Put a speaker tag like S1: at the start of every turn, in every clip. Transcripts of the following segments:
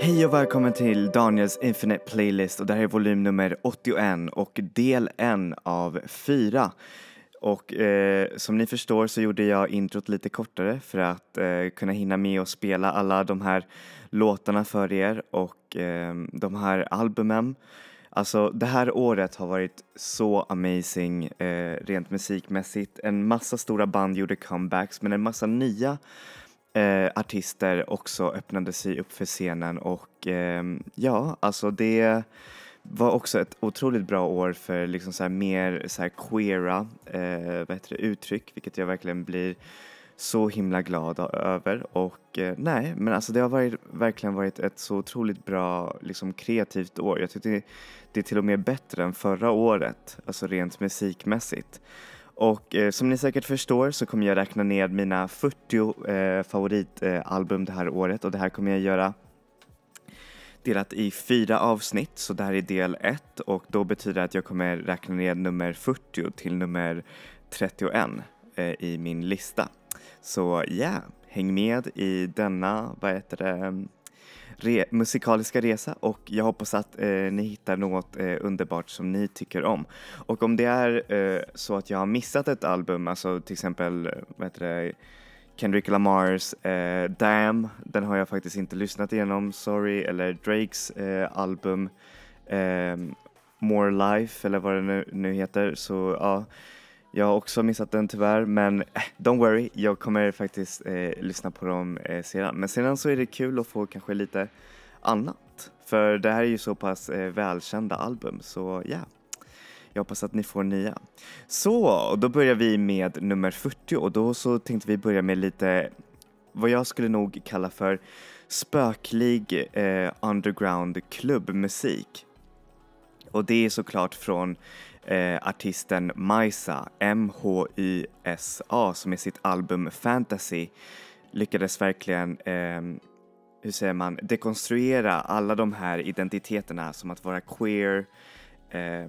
S1: Hej och välkommen till Daniels Infinite Playlist och det här är volym nummer 81 och del 1 av 4. Och eh, som ni förstår så gjorde jag introt lite kortare för att eh, kunna hinna med och spela alla de här låtarna för er och eh, de här albumen. Alltså det här året har varit så amazing eh, rent musikmässigt. En massa stora band gjorde comebacks men en massa nya eh, artister också öppnade sig upp för scenen och eh, ja, alltså det var också ett otroligt bra år för liksom så mer så här queera eh, vad heter det, uttryck, vilket jag verkligen blir så himla glad över och eh, nej, men alltså det har varit, verkligen varit ett så otroligt bra liksom kreativt år. Jag tyckte det är till och med bättre än förra året, alltså rent musikmässigt. Och eh, som ni säkert förstår så kommer jag räkna ner mina 40 eh, favoritalbum det här året. Och det här kommer jag göra delat i fyra avsnitt så det här är del 1 och då betyder det att jag kommer räkna ner nummer 40 till nummer 31 eh, i min lista. Så ja, yeah, häng med i denna, vad heter det, re musikaliska resa och jag hoppas att eh, ni hittar något eh, underbart som ni tycker om. Och om det är eh, så att jag har missat ett album, alltså till exempel eh, vad heter det, Kendrick Lamars eh, Damn, den har jag faktiskt inte lyssnat igenom, sorry, eller Drakes eh, album eh, More Life eller vad det nu, nu heter, så ja jag har också missat den tyvärr men don't worry, jag kommer faktiskt eh, lyssna på dem eh, sedan. Men sedan så är det kul att få kanske lite annat. För det här är ju så pass eh, välkända album så ja. Yeah. Jag hoppas att ni får nya. Så, och då börjar vi med nummer 40 och då så tänkte vi börja med lite vad jag skulle nog kalla för spöklig eh, underground klubbmusik. Och det är såklart från eh, artisten Majsa, M-H-Y-S-A, som i sitt album Fantasy lyckades verkligen, eh, hur säger man, dekonstruera alla de här identiteterna som att vara queer, eh,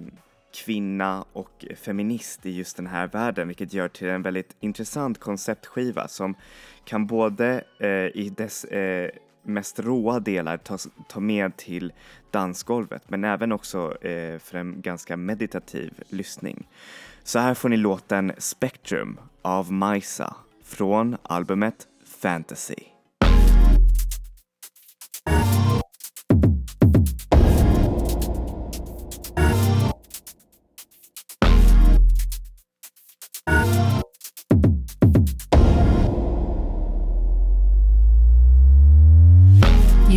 S1: kvinna och feminist i just den här världen vilket gör till en väldigt intressant konceptskiva som kan både eh, i dess eh, mest råa delar ta, ta med till dansgolvet men även också eh, för en ganska meditativ lyssning. Så här får ni låten Spectrum av Majsa från albumet Fantasy.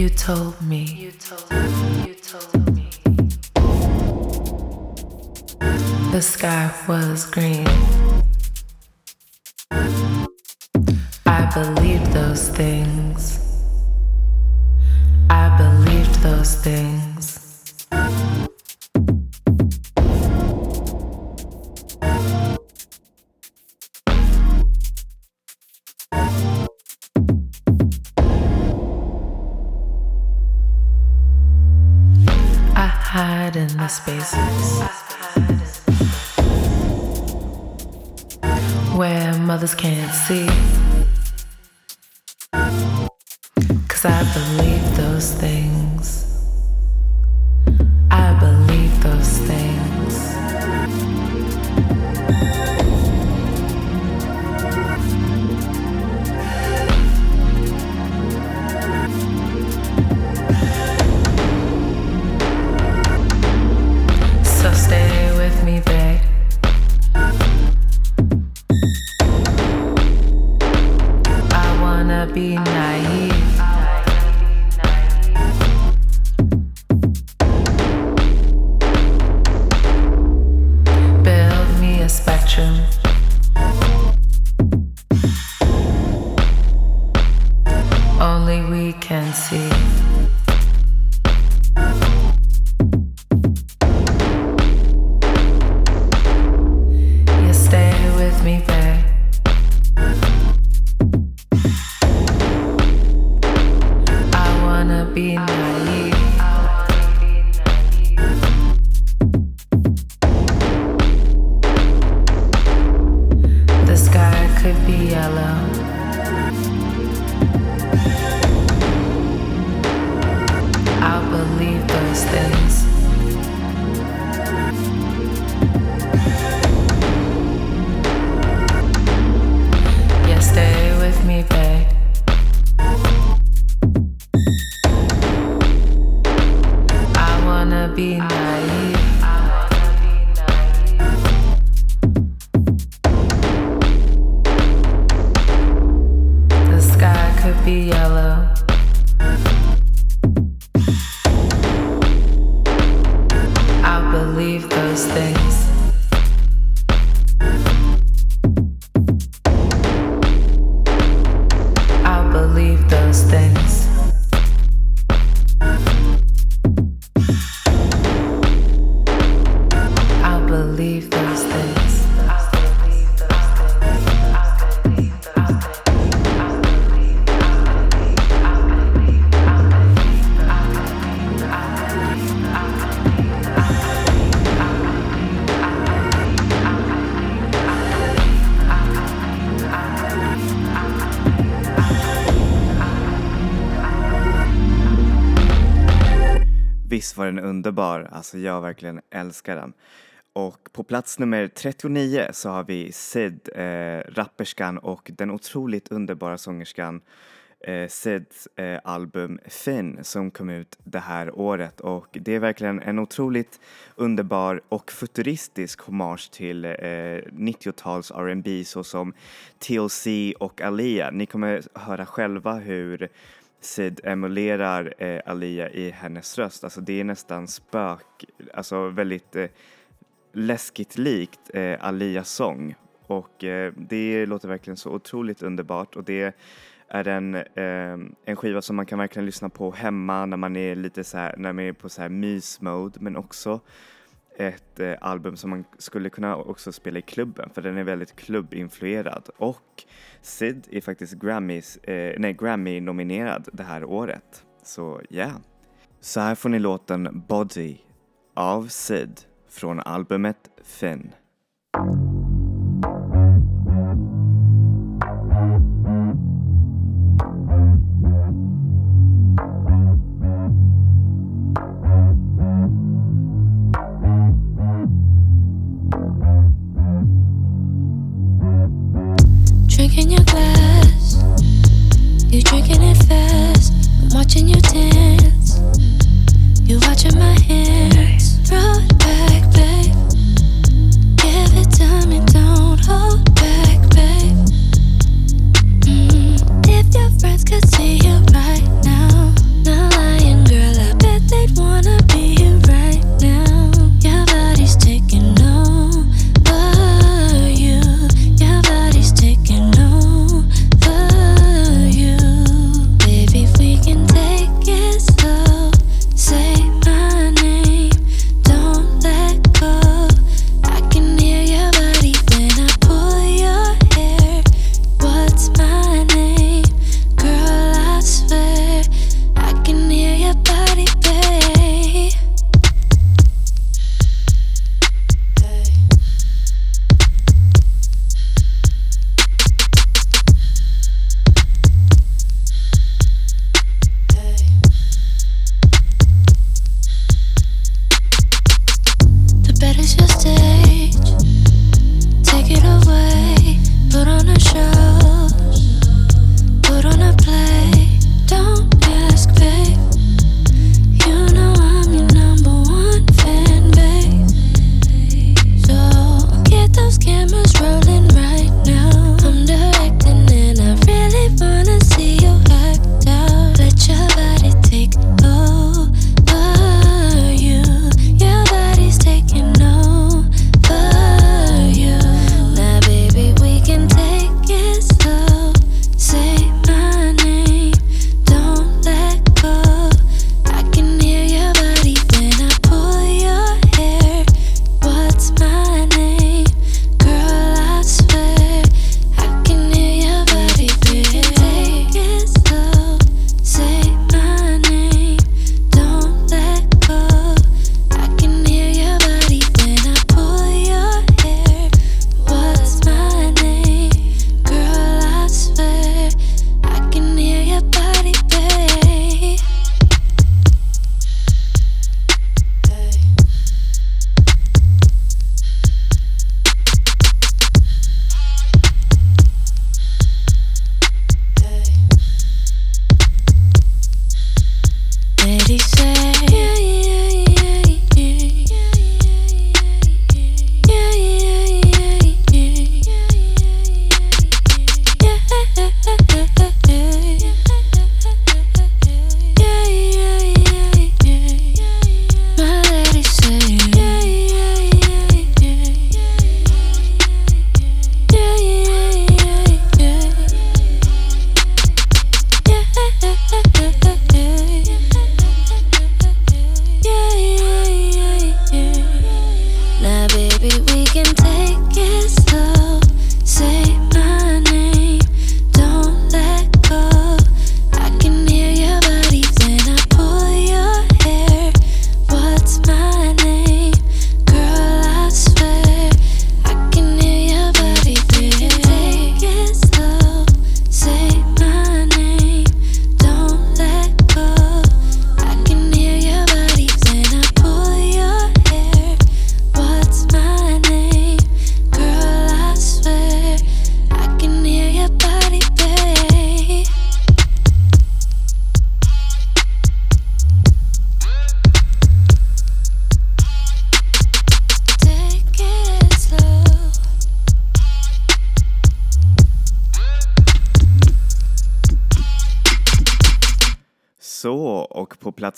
S2: Told me. You told me. You told me. The sky was green. I believed those things. I believed those things. Spaces where mothers can't see. Cause I believe those things.
S1: Visst var den underbar, alltså jag verkligen älskar den. Och på plats nummer 39 så har vi Sid, eh, rapperskan och den otroligt underbara sångerskan eh, Sids eh, album Finn som kom ut det här året och det är verkligen en otroligt underbar och futuristisk hommage till eh, 90-tals R&B såsom TLC och Alia. Ni kommer höra själva hur Sid emulerar eh, Alia i hennes röst, alltså det är nästan spök, alltså väldigt eh, läskigt likt eh, Alias sång. Och eh, det låter verkligen så otroligt underbart. Och det är en, eh, en skiva som man kan verkligen lyssna på hemma när man är lite så här, när man är på så här mys-mode men också ett eh, album som man skulle kunna också spela i klubben för den är väldigt klubbinfluerad och Sid är faktiskt Grammys, eh, nej, Grammy-nominerad det här året. Så ja. Yeah. Så här får ni låten Body av Sid från albumet Finn.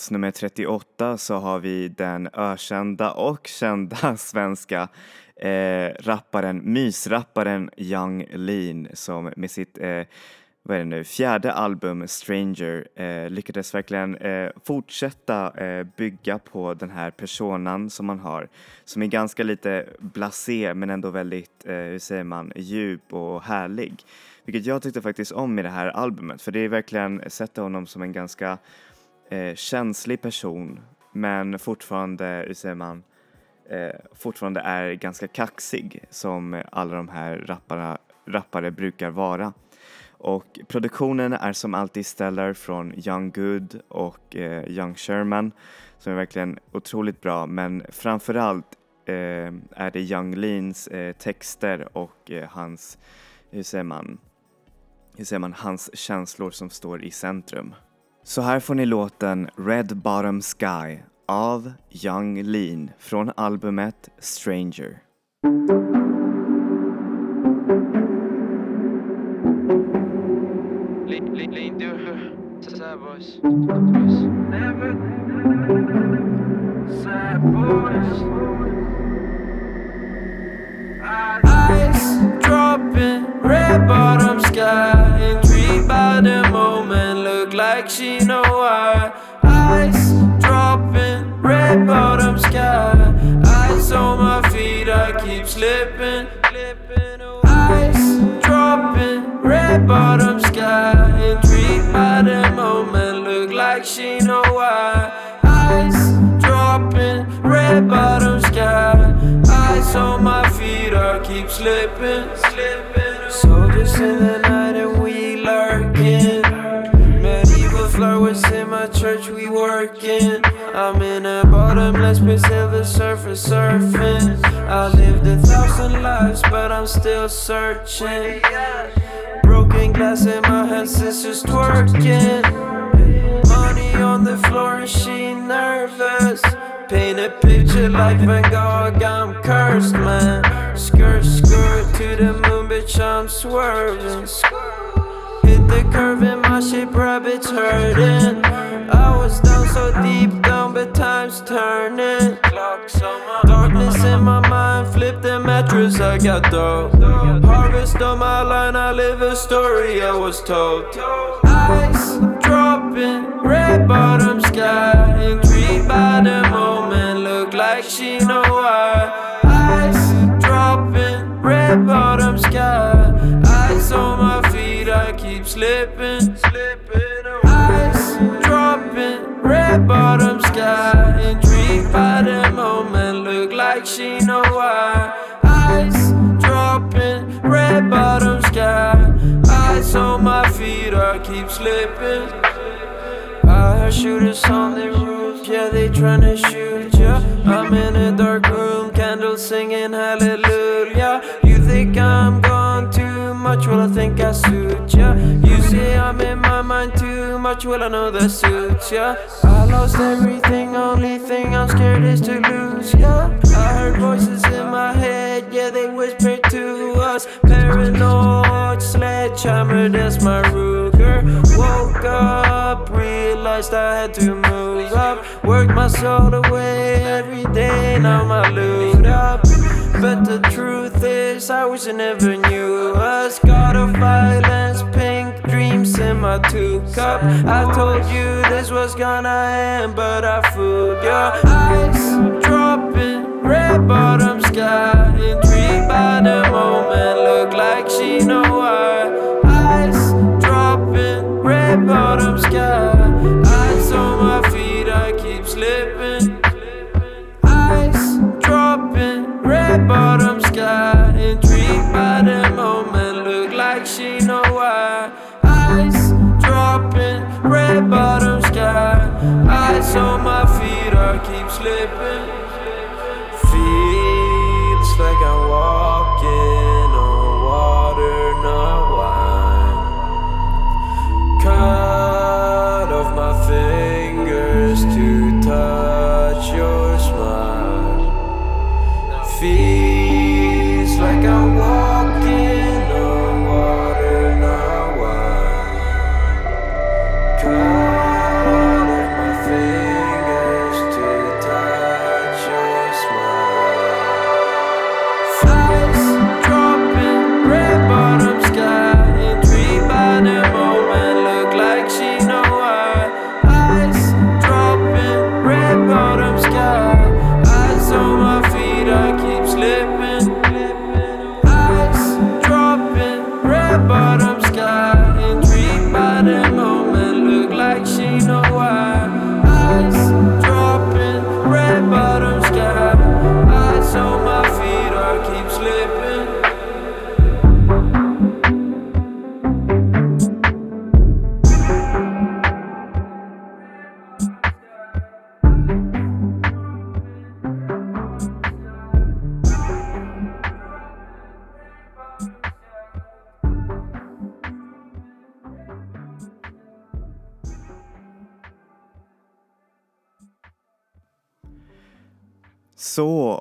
S1: Plats nummer 38 så har vi den ökända och kända svenska eh, rapparen, mysrapparen Young Lean som med sitt eh, vad är det nu, fjärde album Stranger eh, lyckades verkligen eh, fortsätta eh, bygga på den här personan som man har som är ganska lite blasé men ändå väldigt, eh, hur säger man, djup och härlig. Vilket jag tyckte faktiskt om i det här albumet för det är verkligen sätter honom som en ganska eh, känslig person men fortfarande, hur säger man, eh, fortfarande är ganska kaxig som alla de här rapparna, rappare brukar vara. Och produktionen är som alltid stellar från Young Good och eh, Young Sherman som är verkligen otroligt bra men framförallt eh, är det Young Leans eh, texter och eh, hans, hur säger man, hur säger man, hans känslor som står i centrum. Så här får ni låten Red Bottom Sky av Young Lean från albumet Stranger.
S3: Ice dropping, red bottom sky. By the moment, look like she know why. Ice dropping, red bottom sky. Ice on my feet, I keep slipping. Ice dropping, red bottom sky. Intrigued by the moment, look like she know why. Ice dropping, red bottom sky. Ice on my feet, I keep slipping, slipping. Soldiers in the night in my church, we working. I'm in a bottomless pit, silver surface surfing. I lived a thousand lives, but I'm still searching. Broken glass in my hand, sisters twerking. Money on the floor and she nervous. Paint a picture like Van Gogh, I'm cursed, man. Skirt, skirt to the moon, bitch, I'm swerving. Hit the curve in my shape, rabbits hurting. I was down so deep down, but time's turning. Darkness in my mind, flip the mattress, I got dope. Harvest on my line, I live a story I was told. Ice dropping, red bottom sky. Intrigued by the moment, look like she know why. Ice dropping, red bottom sky. Ice on my slipping, slipping away. Ice dropping, red bottom sky. Intrigued by the moment, look like she know why. Ice dropping, red bottom sky. Ice on my feet, I keep slipping. I heard shooters on the roof, yeah, they tryna shoot ya. I'm in a dark room, candles singing hallelujah. I think I suit ya. You say I'm in my mind too much, well, I know that suits ya. I lost everything, only thing I'm scared is to lose ya. I heard voices in my head, yeah, they whisper to us. Paranoid sledgehammer, that's my Ruger. Woke up, realized I had to move up. Worked my soul away every day, now my loot up. But the truth is, I wish I never knew us. God of violence, pink dreams in my two cup. I told you this was gonna end, but I fooled ya. Ice dropping, red bottom sky. Intrigued by the moment, look like she know why. Ice dropping, red bottom sky. Red bottom sky. Intrigued by the moment, look like she know why. Ice dropping, red bottom sky. Ice on my feet, I keep slipping. Feels like I'm walking on water, not wine. Cut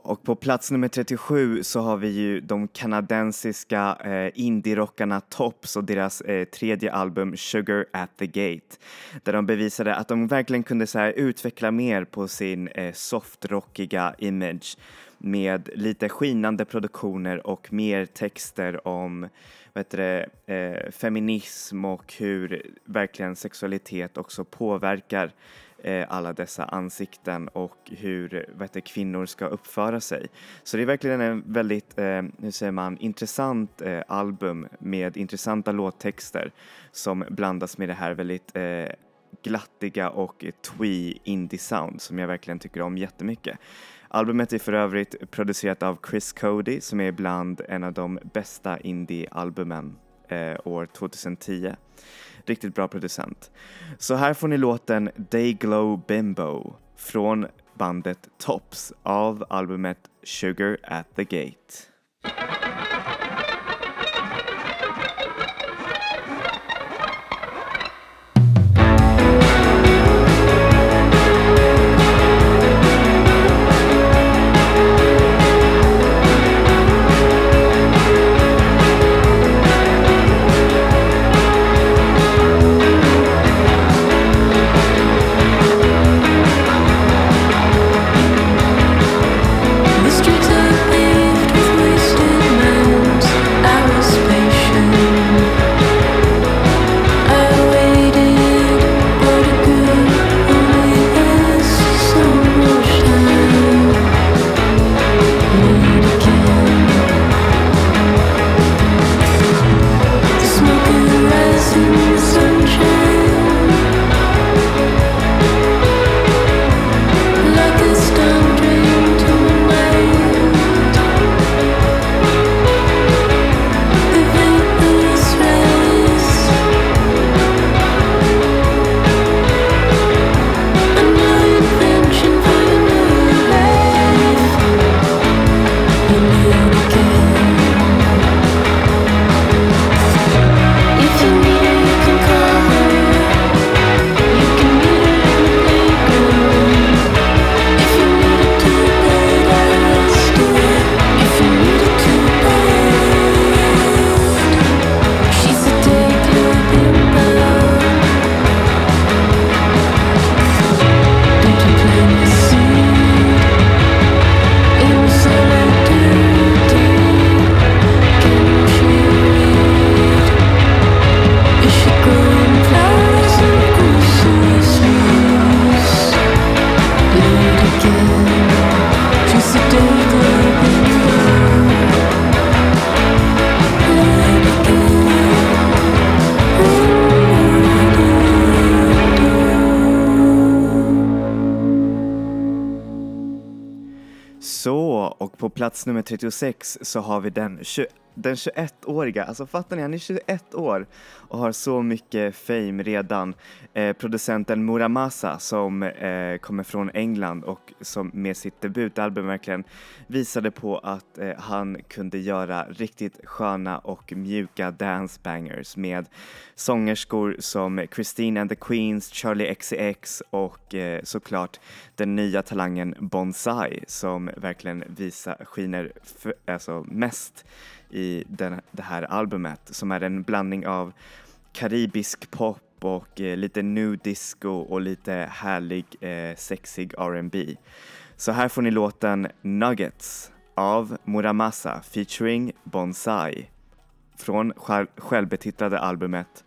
S1: och på plats nummer 37 så har vi ju de kanadensiska eh, indie-rockarna Tops och deras eh, tredje album Sugar at the Gate. Där de bevisade att de verkligen kunde så här, utveckla mer på sin eh, softrockiga image med lite skinande produktioner och mer texter om vad heter det, eh, feminism och hur verkligen sexualitet också påverkar Eh, alla dessa ansikten och hur vad heter, kvinnor ska uppföra sig. Så det är verkligen en väldigt, eh, hur säger man, intressant eh, album med intressanta låttexter som blandas med det här väldigt eh, glattiga och twee indie sound som jag verkligen tycker om jättemycket. Albumet är för övrigt producerat av Chris Cody som är bland en av de bästa indie-albumen eh, år 2010. Riktigt bra producent. Så här får ni låten Dayglow Bimbo från bandet Tops av albumet Sugar at the Gate. Plats nummer 36 så har vi den, den 21-åriga, alltså fattar ni, han är 21 år och har så mycket fame redan. Eh, producenten Muramasa som eh, kommer från England och som med sitt debutalbum verkligen visade på att eh, han kunde göra riktigt sköna och mjuka dance bangers med sångerskor som Christine and the Queens, Charlie XCX och eh, såklart den nya talangen Bonsai som verkligen visar, skiner för, alltså mest i den, det här albumet som är en blandning av karibisk pop och eh, lite new disco och lite härlig eh, sexig R&B. Så här får ni låten Nuggets av Muramasa featuring Bonsai från själv- självbetitlade albumet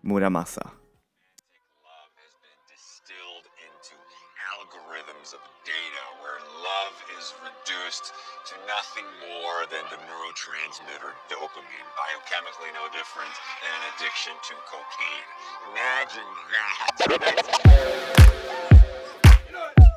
S1: Muramasa.
S4: reduced nothing more than the neurotransmitter dopamine, biochemically no different than an addiction to cocaine. Imagine that.
S5: Bam,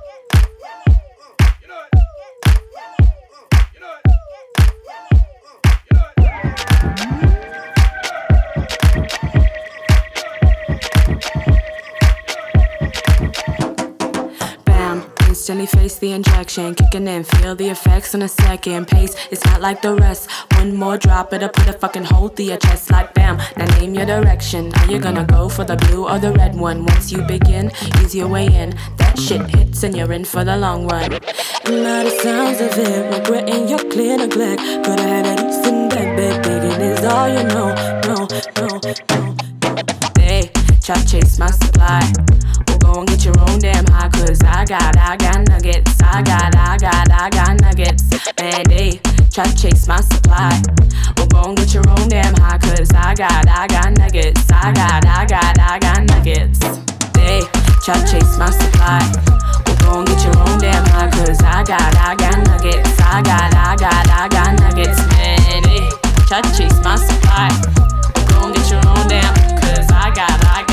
S5: instantly face the injection, kicking in, feel the effects in a second pace. It's not like the rest. One more drop, it'll put a fucking hole through your chest like bam. Now name your direction. Are you gonna go for the blue or the red one? Once you begin, ease your way in. That shit hits and you're in for the long run. Now the sounds of it, regretting your clear neglect. Coulda had a decent bed, bed begging is all you know. No, no, no. They try to chase my supply. Go and get your own damn high, cause I got, I got nuggets. I got, I got, I got nuggets. Man, they try to chase my supply. Well, go and get your own damn high, cause I got, I got nuggets. I got, I got, I got nuggets. They try to chase my supply. Well, go and get your own damn high, cause I got, I got nuggets. I got, I got, I got nuggets. Man, they try to chase my supply. Go and get your own damn, cause I got, I got,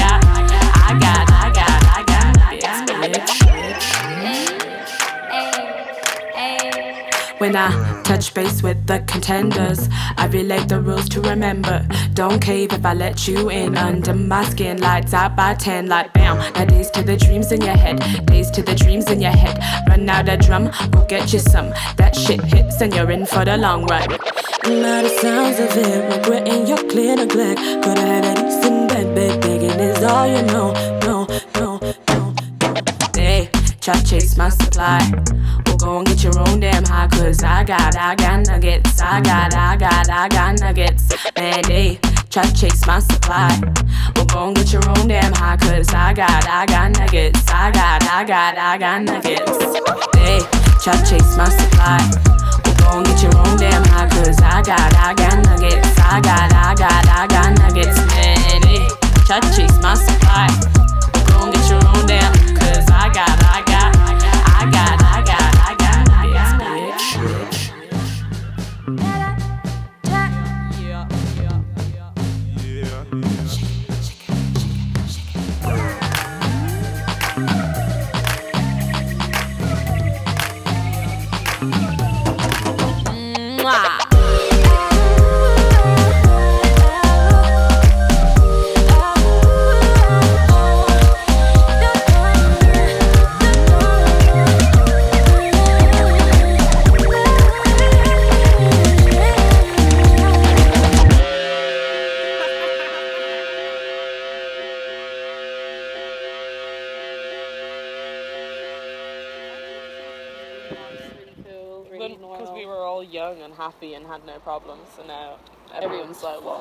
S5: When I touch base with the contenders, I relate the rules to remember. Don't cave if I let you in under my skin. Lights out by 10, like bam. Now days to the dreams in your head, days to the dreams in your head. Run out a drum, go get you some. That shit hits and you're in for the long run. Now the sounds of it, regretting your clear neglect. Coulda had a decent bed, bed begging is all you know. No, no, no. Try to chase my supply. Well, go and get your own damn high, cause I got, I got nuggets. I got, I got, I got nuggets. Man, they try to chase my supply. Well, go and get your own damn high, cause I got, I got nuggets. I got, I got, I got nuggets. They try to chase my supply. Well, go get your own damn high, cause I got, I got nuggets. I got, I got, I got nuggets. Man, they try to chase my supply.
S6: Problems, so now everyone's like, what?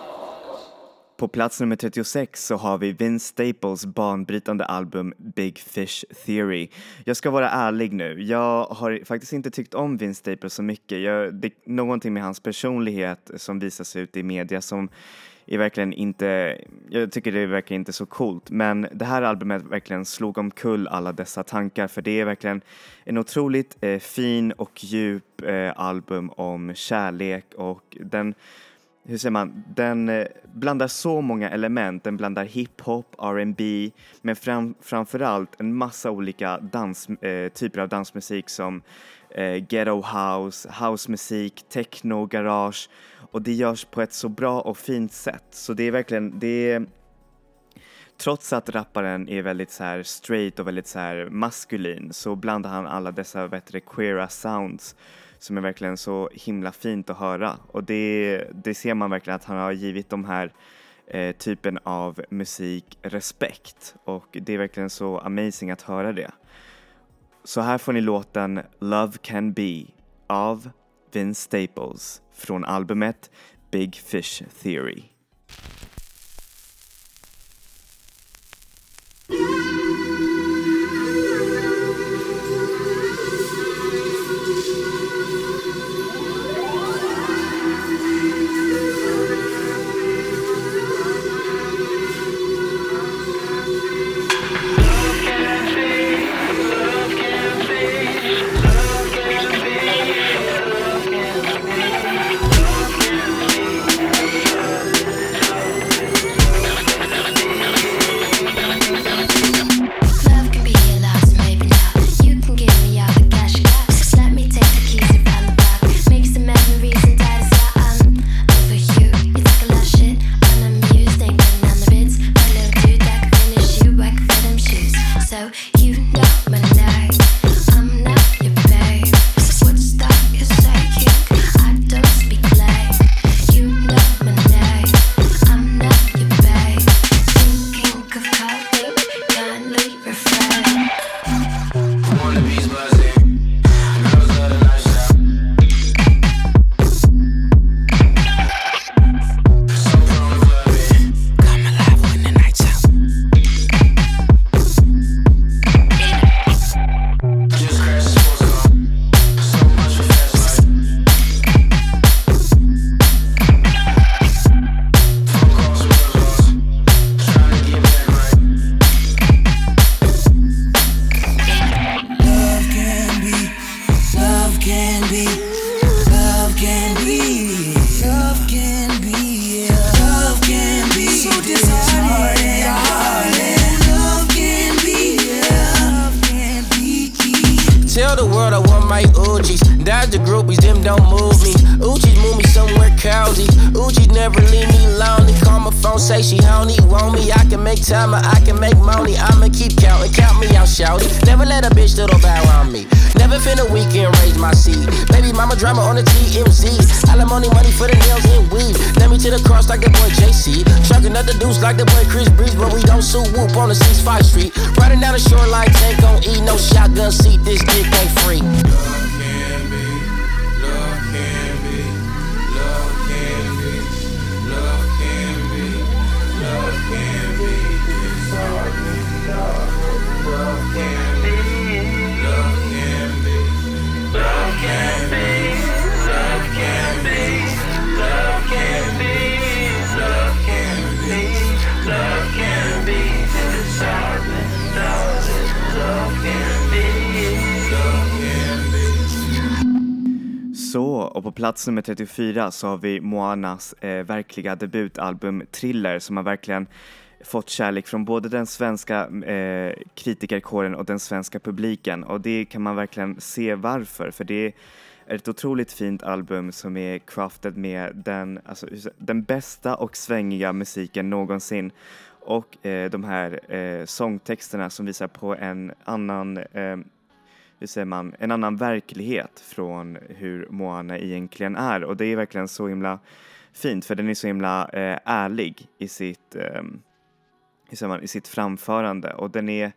S1: På plats nummer 36 så har vi Vince Staples banbrytande album Big Fish Theory. Jag ska vara ärlig nu, jag har faktiskt inte tyckt om Vince Staples så mycket. Jag, det är någonting med hans personlighet som visas ut i media som är verkligen inte, jag tycker det är verkligen inte så coolt. Men det här albumet verkligen slog omkull alla dessa tankar för det är verkligen en otroligt eh, fin och djup eh, album om kärlek och den hur säger man, den eh, blandar så många element. Den blandar hiphop, R&B men fram, framförallt en massa olika dans, eh, typer av dansmusik som eh, ghetto house, housemusik, techno, garage och det görs på ett så bra och fint sätt. Så det är verkligen, det är Trots att rapparen är väldigt så här straight och väldigt så här maskulin så blandar han alla dessa bättre queera sounds som är verkligen så himla fint att höra och det, det ser man verkligen att han har givit de här eh, typen av musik respekt och det är verkligen så amazing att höra det. Så här får ni låten Love Can Be av Vince Staples från albumet Big Fish Theory. Plats nummer 34 så har vi Moanas eh, verkliga debutalbum Thriller som har verkligen fått kärlek från både den svenska eh, kritikerkåren och den svenska publiken. Och det kan man verkligen se varför för det är ett otroligt fint album som är crafted med den, alltså, den bästa och svängiga musiken någonsin. Och eh, de här eh, sångtexterna som visar på en annan eh, hur säger man, en annan verklighet från hur Moana egentligen är och det är verkligen så himla fint för den är så himla eh, ärlig i sitt, eh, hur säger man, i sitt framförande och den är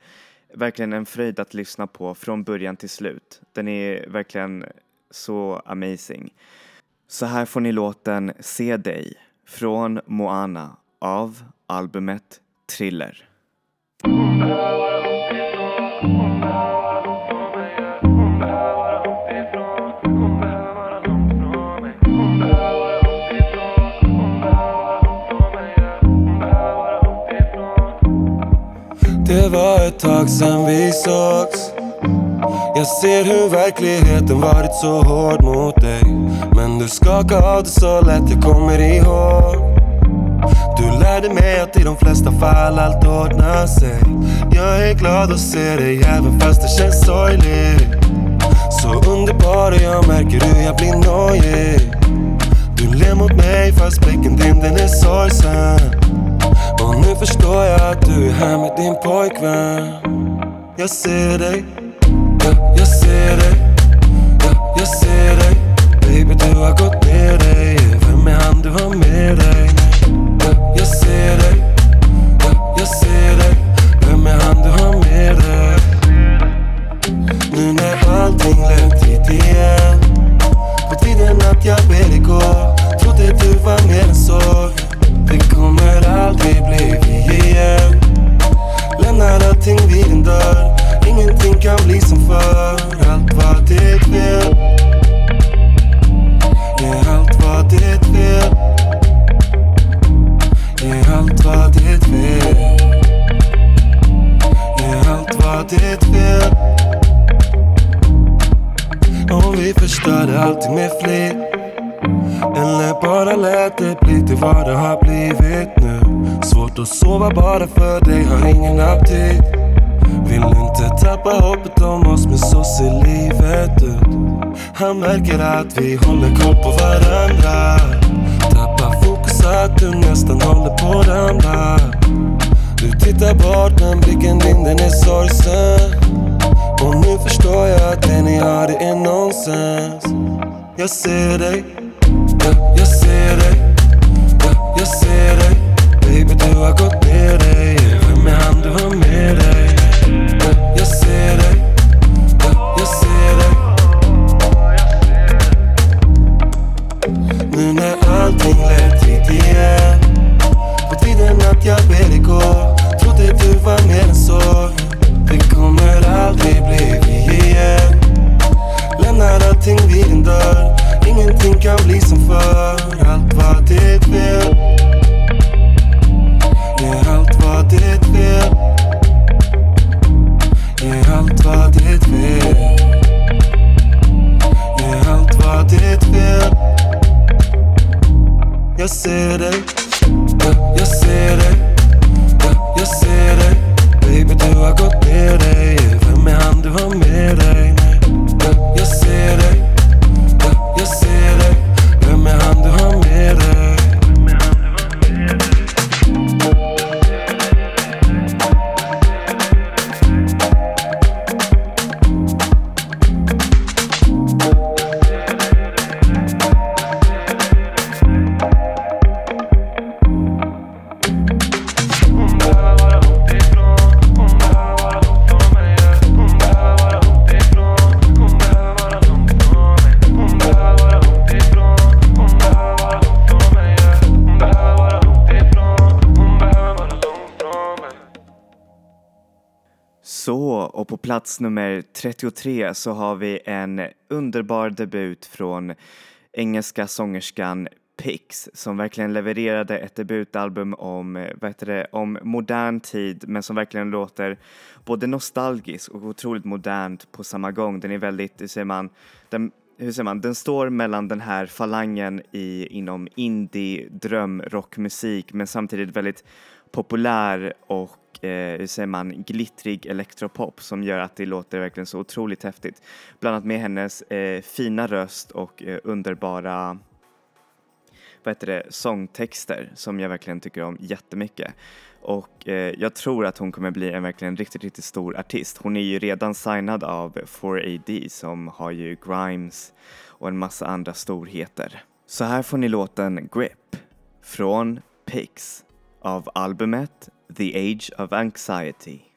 S1: verkligen en fröjd att lyssna på från början till slut. Den är verkligen så amazing. Så här får ni låten Se dig från Moana av albumet Thriller.
S7: Det var ett tag sen vi sågs. Jag ser hur verkligheten varit så hård mot dig. Men du skakar av det så lätt, jag kommer ihåg. Du lärde mig att i de flesta fall allt ordnar sig. Jag är glad att se dig även fast det känns sorgligt. Så underbar och jag märker hur jag blir nojig. Du ler mot mig fast blicken din den är sorgsen och nu förstår jag att du är här med din pojkvän. Jag ser dig, ja, jag ser dig. Ja, Jag ser dig. Baby du har gått ner dig. Vem är han du har med dig? Ja, jag ser dig, ja, jag ser dig. Vem är han du har med dig? Nu när allting lät hit igen. På tiden att jag ber dig gå. Trodde du var mer än så. Ingenting vid din dörr. Ingenting kan bli som förr. Allt var ditt fel. Yeah, allt var ditt fel. Yeah, allt var ditt fel. Yeah, allt var ditt fel. Om vi förstörde allting med flit. Eller bara lät det bli till vad det har blivit och sova bara för dig, har ingen aptit Vill inte tappa hoppet om oss men så ser livet ut. Han märker att vi håller koll på varandra. Tappar fokus att du nästan håller på att ramla. Du tittar bort men blicken din den är sorgsen. Och nu förstår jag att det ni har det är nonsens. Jag ser dig. Ja, jag ser dig, ja, jag ser dig. Baby du har gått ner dig. Vem är han du har med dig? Ja, jag ser dig, ja, jag ser dig. Nu när allting lät hit igen. På tiden att jag ber dig gå Trodde du var mer än så. Det kommer aldrig bli vi igen. Lämnar allting vid din dörr. Ingenting kan bli som förr. Allt var ditt fel. Ger allt vad ditt vill? Ger allt vad ditt vill? Ger allt vad ditt vill? Jag ser dig. Ja, Jag ser dig. Ja, Jag ser dig. Baby du har gått ner dig. Vem är han du har med dig?
S1: Plats nummer 33 så har vi en underbar debut från engelska sångerskan Pix som verkligen levererade ett debutalbum om, vad heter det, om modern tid men som verkligen låter både nostalgisk och otroligt modernt på samma gång. Den är väldigt, hur säger man, den, hur säger man, den står mellan den här falangen i, inom indie drömrockmusik men samtidigt väldigt populär och eh, hur säger man, glittrig elektropop som gör att det låter verkligen så otroligt häftigt. Bland annat med hennes eh, fina röst och eh, underbara vad heter det, sångtexter som jag verkligen tycker om jättemycket. Och eh, jag tror att hon kommer bli en verkligen riktigt, riktigt stor artist. Hon är ju redan signad av 4AD som har ju Grimes och en massa andra storheter. Så här får ni låten Grip från Pix av albumet The Age of Anxiety.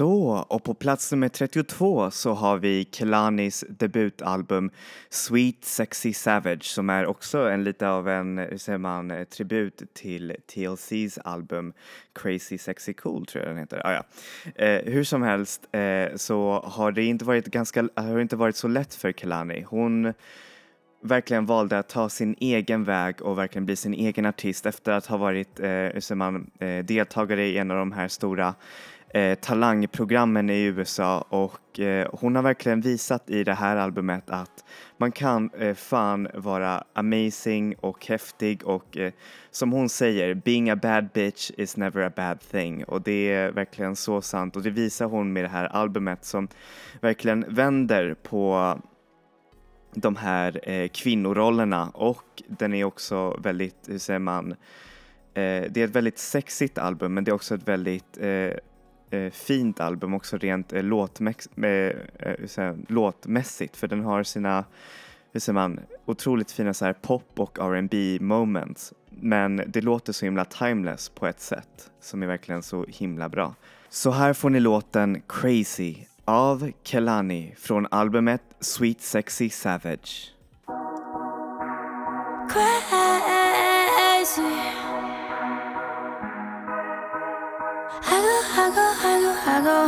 S1: Så, och på plats nummer 32 så har vi Kelanis debutalbum Sweet Sexy Savage som är också en lite av en, hur säger man, eh, tribut till TLCs album Crazy Sexy Cool tror jag den heter. Ah, ja. eh, hur som helst eh, så har det inte varit ganska, har det inte varit så lätt för Kelani. Hon verkligen valde att ta sin egen väg och verkligen bli sin egen artist efter att ha varit eh, hur säger man, eh, deltagare i en av de här stora eh, talangprogrammen i USA och eh, hon har verkligen visat i det här albumet att man kan eh, fan vara amazing och häftig och eh, som hon säger, being a bad bitch is never a bad thing. Och det är verkligen så sant och det visar hon med det här albumet som verkligen vänder på de här eh, kvinnorollerna och den är också väldigt, hur säger man, eh, det är ett väldigt sexigt album men det är också ett väldigt eh, eh, fint album också rent eh, låtmäx- eh, eh, säga, låtmässigt för den har sina hur säger man, otroligt fina så här pop och R&B moments men det låter så himla timeless på ett sätt som är verkligen så himla bra. Så här får ni låten Crazy av Kelani från albumet Sweet Sexy Savage.
S8: I go, I go, I go,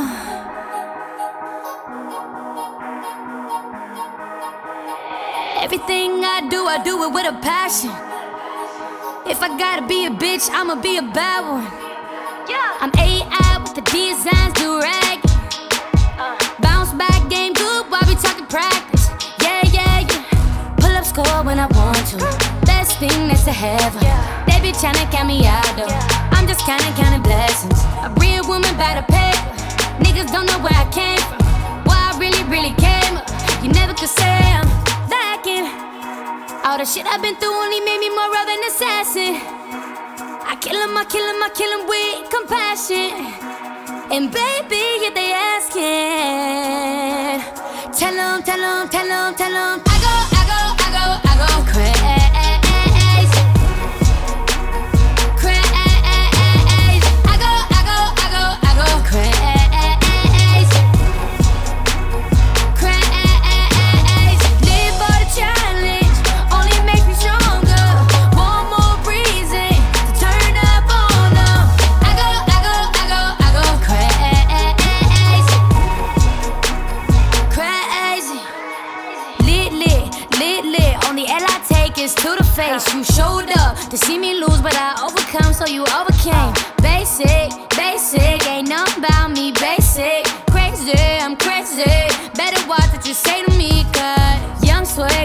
S8: Everything I do, I do it with a passion. If I gotta be a bitch, I'ma be a bad one. I'm AI with the designs, do rag. Uh. Bounce back game good while we talking practice. Yeah, yeah, yeah. Pull up score when I want to. Best thing that's to heaven. They be tryna count me out though. I'm just kinda counting blessings. A real woman by the paper. Niggas don't know where I came from. Why I really, really came up. You never could say I'm lacking. All the shit I've been through only made me more of an assassin. I kill I kill I kill 'em with compassion. And baby, if they asking, tell 'em, tell 'em, tell 'em, tell 'em.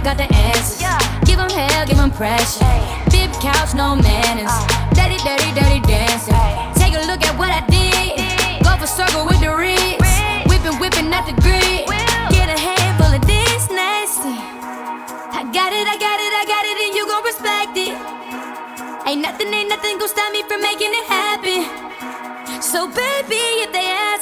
S8: Got the answers. Give 'em hell, give 'em pressure. Big couch, no manners. Dirty, dirty, dirty dancing. Take a look at what I did. Go for circle with the wrist. Whipping, whipping at the grid. Get a handful of this nasty. I got it, I got it, I got it, and you gon' respect it. Ain't nothing, ain't nothing gon' stop me from making it happen. So, baby, if they asking,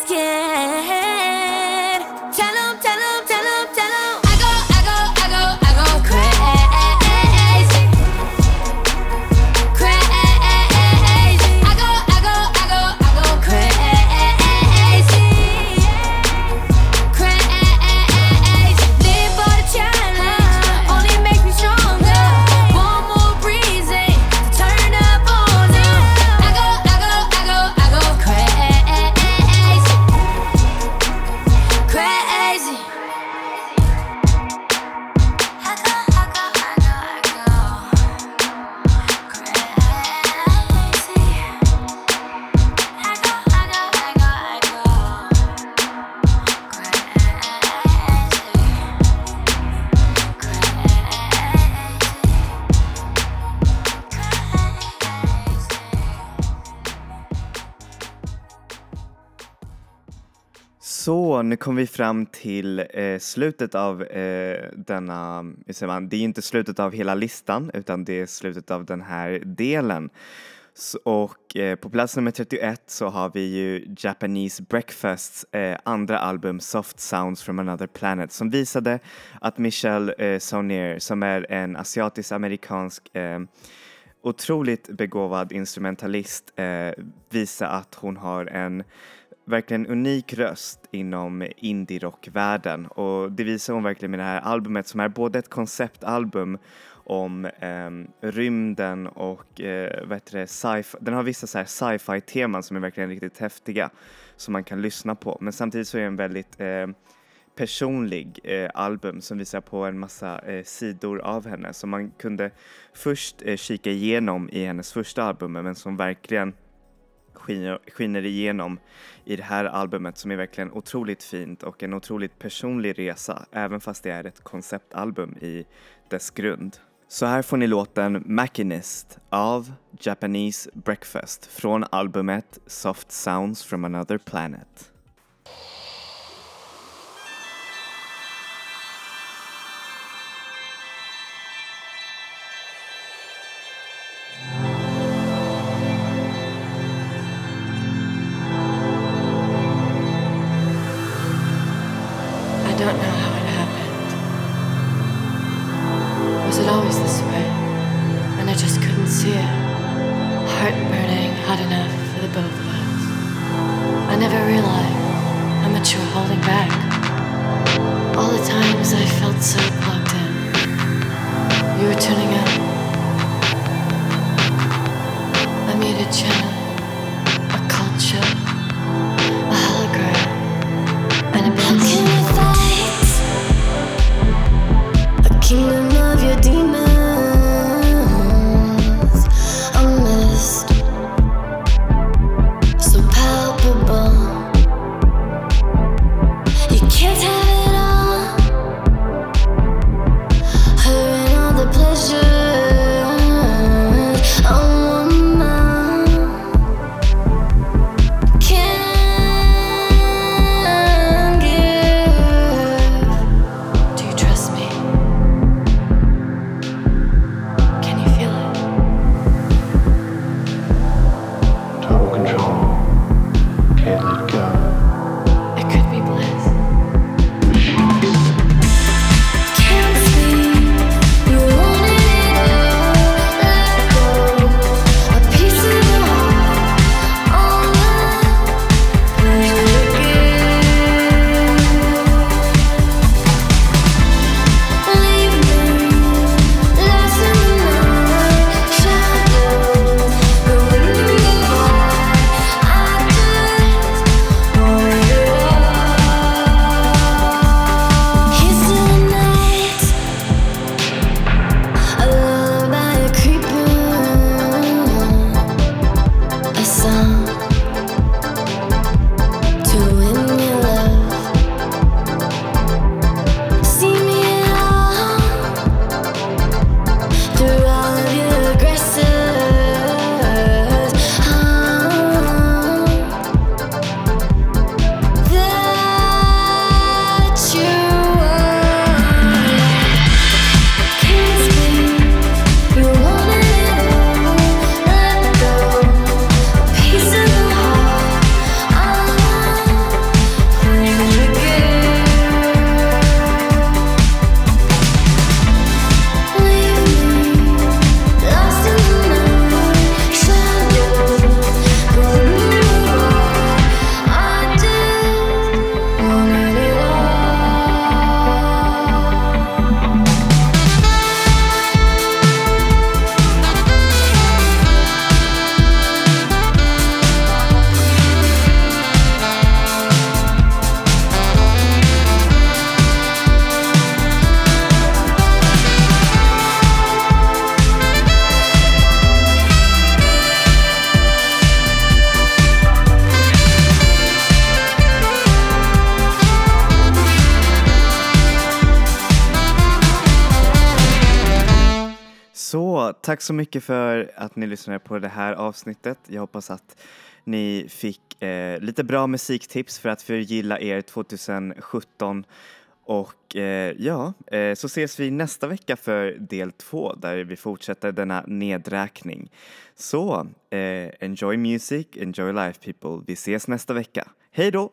S1: Så, nu kom vi fram till eh, slutet av eh, denna, hur säger man, det är inte slutet av hela listan utan det är slutet av den här delen. Så, och eh, på plats nummer 31 så har vi ju Japanese Breakfasts eh, andra album Soft Sounds from Another Planet som visade att Michelle eh, Saunier som är en asiatisk-amerikansk eh, otroligt begåvad instrumentalist eh, visa att hon har en verkligen unik röst inom indie-rockvärlden. Och det visar hon verkligen med det här albumet som är både ett konceptalbum om eh, rymden och eh, vad heter det, sci den har vissa så här sci-fi teman som är verkligen riktigt häftiga som man kan lyssna på. Men samtidigt så är det en väldigt eh, personlig eh, album som visar på en massa eh, sidor av henne. Som man kunde först eh, kika igenom i hennes första album men som verkligen skiner, skiner igenom i det här albumet som är verkligen otroligt fint och en otroligt personlig resa även fast det är ett konceptalbum i dess grund. Så här får ni låten Machinist av Japanese Breakfast från albumet Soft Sounds from Another Planet. Tack så mycket för att ni lyssnade på det här avsnittet. Jag hoppas att ni fick eh, lite bra musiktips för att förgylla er 2017 och eh, ja, eh, så ses vi nästa vecka för del två där vi fortsätter denna nedräkning. Så eh, enjoy music, enjoy life people. Vi ses nästa vecka. Hej då!